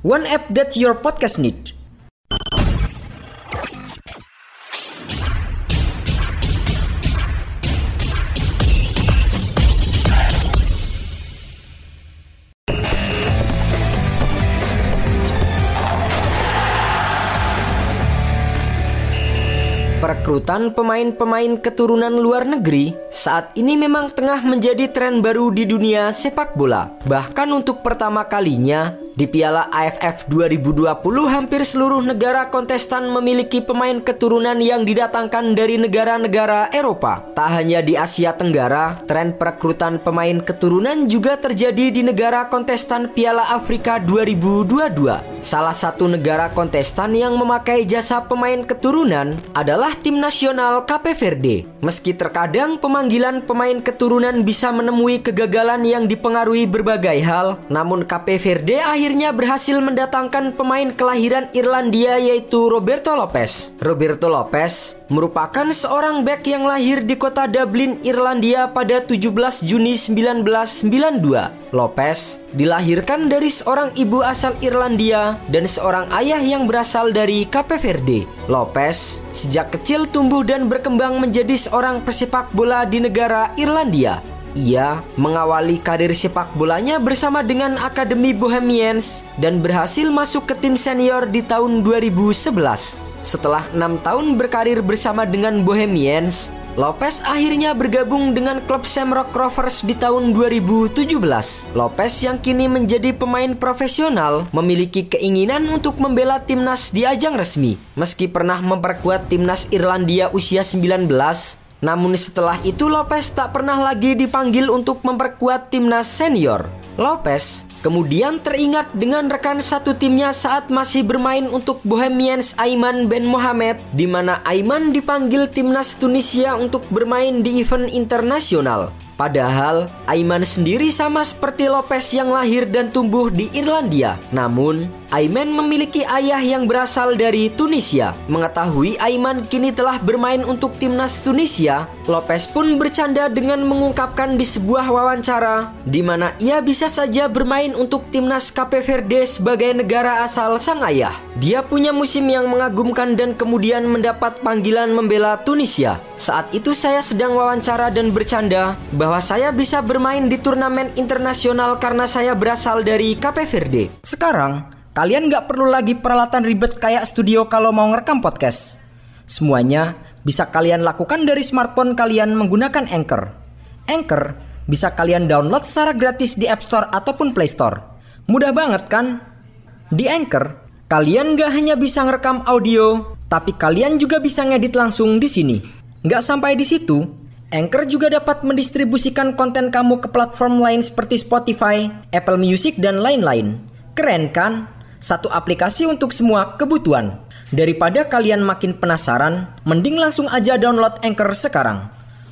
One app that your podcast need. Perekrutan pemain-pemain keturunan luar negeri saat ini memang tengah menjadi tren baru di dunia sepak bola. Bahkan untuk pertama kalinya di Piala AFF 2020 hampir seluruh negara kontestan memiliki pemain keturunan yang didatangkan dari negara-negara Eropa. Tak hanya di Asia Tenggara, tren perekrutan pemain keturunan juga terjadi di negara kontestan Piala Afrika 2022. Salah satu negara kontestan yang memakai jasa pemain keturunan adalah tim nasional Cape Verde. Meski terkadang pemanggilan pemain keturunan bisa menemui kegagalan yang dipengaruhi berbagai hal, namun Cape Verde berhasil mendatangkan pemain kelahiran Irlandia yaitu Roberto Lopez. Roberto Lopez merupakan seorang back yang lahir di kota Dublin, Irlandia pada 17 Juni 1992. Lopez dilahirkan dari seorang ibu asal Irlandia dan seorang ayah yang berasal dari Cape Verde. Lopez sejak kecil tumbuh dan berkembang menjadi seorang pesepak bola di negara Irlandia. Ia mengawali karir sepak bolanya bersama dengan Akademi Bohemians dan berhasil masuk ke tim senior di tahun 2011. Setelah enam tahun berkarir bersama dengan Bohemians, Lopez akhirnya bergabung dengan klub Shamrock Rovers di tahun 2017. Lopez yang kini menjadi pemain profesional memiliki keinginan untuk membela timnas di ajang resmi. Meski pernah memperkuat timnas Irlandia usia 19, namun setelah itu Lopez tak pernah lagi dipanggil untuk memperkuat timnas senior. Lopez kemudian teringat dengan rekan satu timnya saat masih bermain untuk Bohemians Aiman Ben Mohamed di mana Aiman dipanggil timnas Tunisia untuk bermain di event internasional. Padahal Aiman sendiri sama seperti Lopez yang lahir dan tumbuh di Irlandia. Namun, Aiman memiliki ayah yang berasal dari Tunisia. Mengetahui Aiman kini telah bermain untuk timnas Tunisia, Lopez pun bercanda dengan mengungkapkan di sebuah wawancara di mana ia bisa saja bermain untuk timnas Cape Verde sebagai negara asal sang ayah. Dia punya musim yang mengagumkan dan kemudian mendapat panggilan membela Tunisia. Saat itu saya sedang wawancara dan bercanda bahwa saya bisa bermain di turnamen internasional karena saya berasal dari Cape Verde. Sekarang, kalian nggak perlu lagi peralatan ribet kayak studio kalau mau ngerekam podcast. Semuanya bisa kalian lakukan dari smartphone kalian menggunakan Anchor. Anchor bisa kalian download secara gratis di App Store ataupun Play Store. Mudah banget kan? Di Anchor, kalian nggak hanya bisa ngerekam audio, tapi kalian juga bisa ngedit langsung di sini. Nggak sampai di situ, Anchor juga dapat mendistribusikan konten kamu ke platform lain seperti Spotify, Apple Music, dan lain-lain. Keren kan? Satu aplikasi untuk semua kebutuhan. Daripada kalian makin penasaran, mending langsung aja download Anchor sekarang.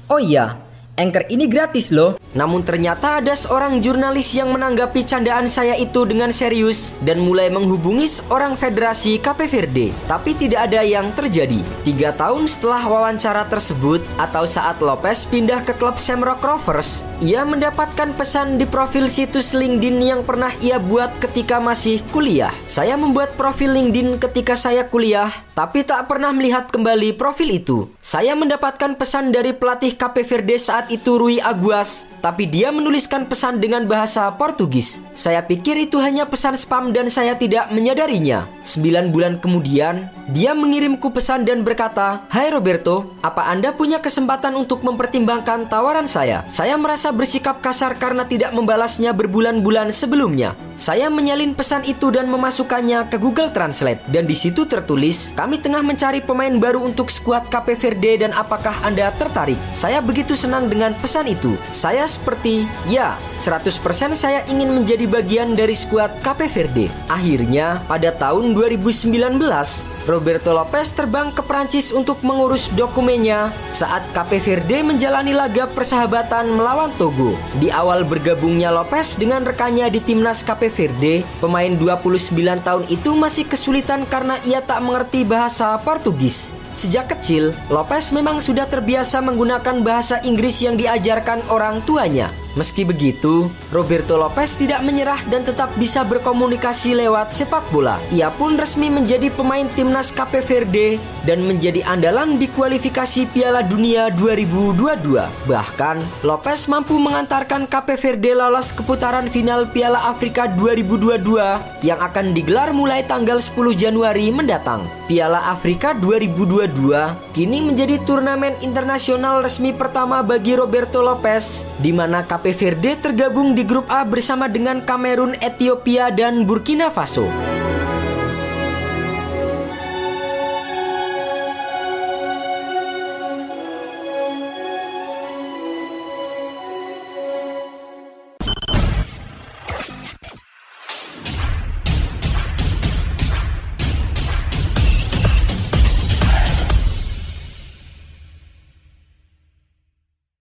Oh iya, Anchor ini gratis loh. Namun ternyata ada seorang jurnalis yang menanggapi candaan saya itu dengan serius dan mulai menghubungi seorang federasi Cape Verde. Tapi tidak ada yang terjadi. Tiga tahun setelah wawancara tersebut atau saat Lopez pindah ke klub Shamrock Rovers, ia mendapatkan pesan di profil situs LinkedIn yang pernah ia buat ketika masih kuliah. Saya membuat profil LinkedIn ketika saya kuliah, tapi tak pernah melihat kembali profil itu. Saya mendapatkan pesan dari pelatih Cape Verde saat itu Rui Aguas tapi dia menuliskan pesan dengan bahasa Portugis. Saya pikir itu hanya pesan spam dan saya tidak menyadarinya. Sembilan bulan kemudian, dia mengirimku pesan dan berkata, Hai Roberto, apa Anda punya kesempatan untuk mempertimbangkan tawaran saya? Saya merasa bersikap kasar karena tidak membalasnya berbulan-bulan sebelumnya. Saya menyalin pesan itu dan memasukkannya ke Google Translate dan di situ tertulis, "Kami tengah mencari pemain baru untuk skuad Cape Verde dan apakah Anda tertarik?" Saya begitu senang dengan pesan itu. Saya seperti, "Ya, 100% saya ingin menjadi bagian dari skuad Cape Verde." Akhirnya, pada tahun 2019, Roberto Lopez terbang ke Prancis untuk mengurus dokumennya saat Cape Verde menjalani laga persahabatan melawan Togo. Di awal bergabungnya Lopez dengan rekannya di timnas Cape Verde, pemain 29 tahun itu masih kesulitan karena ia tak mengerti bahasa Portugis. Sejak kecil, Lopez memang sudah terbiasa menggunakan bahasa Inggris yang diajarkan orang tuanya. Meski begitu, Roberto Lopez tidak menyerah dan tetap bisa berkomunikasi lewat sepak bola. Ia pun resmi menjadi pemain timnas Cape Verde dan menjadi andalan di kualifikasi Piala Dunia 2022. Bahkan, Lopez mampu mengantarkan Cape Verde lolos ke putaran final Piala Afrika 2022 yang akan digelar mulai tanggal 10 Januari mendatang. Piala Afrika 2022 kini menjadi turnamen internasional resmi pertama bagi Roberto Lopez di mana Cape tergabung di grup A bersama dengan Kamerun, Ethiopia, dan Burkina Faso.